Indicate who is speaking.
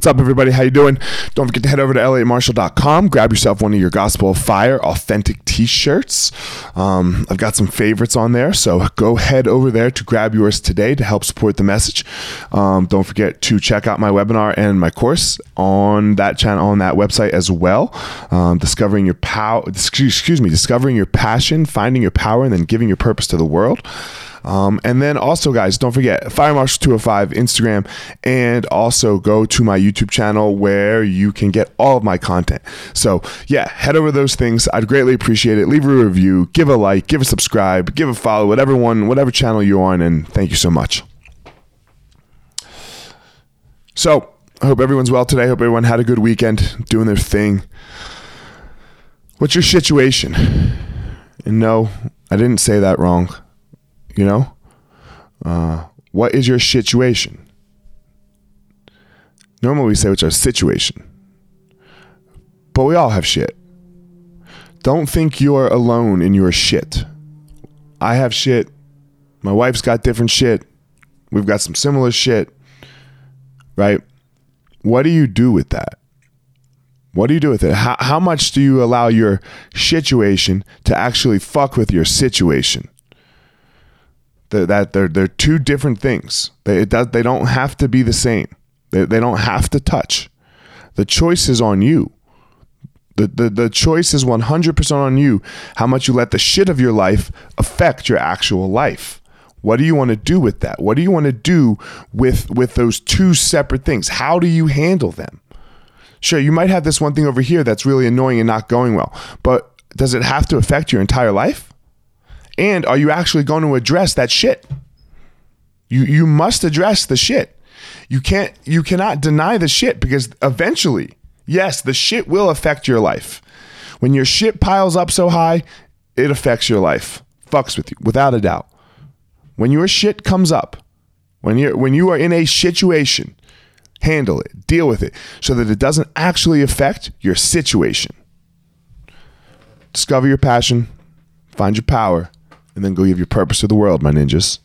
Speaker 1: What's up, everybody? How you doing? Don't forget to head over to elliottmarshall.com. Grab yourself one of your Gospel of Fire authentic T-shirts. Um, I've got some favorites on there, so go head over there to grab yours today to help support the message. Um, don't forget to check out my webinar and my course on that channel on that website as well. Um, discovering your power. Excuse me. Discovering your passion, finding your power, and then giving your purpose to the world. Um, and then also, guys, don't forget Fire Marshal 205 Instagram, and also go to my YouTube channel where you can get all of my content. So, yeah, head over those things. I'd greatly appreciate it. Leave a review, give a like, give a subscribe, give a follow, whatever one, whatever channel you're on, and thank you so much. So, I hope everyone's well today. I hope everyone had a good weekend doing their thing. What's your shituation? And no, I didn't say that wrong. You know? Uh, what is your shituation? Normally we say what's our situation. But we all have shit. Don't think you're alone in your shit. I have shit. My wife's got different shit. We've got some similar shit. Right? What do you do with that? What do you do with it? How, how much do you allow your shituation to actually fuck with your situation? The, that they're they're two different things. They it does, they don't have to be the same. They, they don't have to touch. The choice is on you. The, the, the choice is 100% on you how much you let the shit of your life affect your actual life. What do you want to do with that? What do you want to do with with those two separate things? How do you handle them? Sure, you might have this one thing over here that's really annoying and not going well, but does it have to affect your entire life? And are you actually going to address that shit? You you must address the shit. You can't you cannot deny the shit because eventually, yes, the shit will affect your life. When your shit piles up so high, it affects your life. Fucks with you without a doubt. When your shit comes up, when you when you are in a situation, handle it, deal with it so that it doesn't actually affect your situation. Discover your passion, find your power, and then go give your purpose to the world, my ninjas.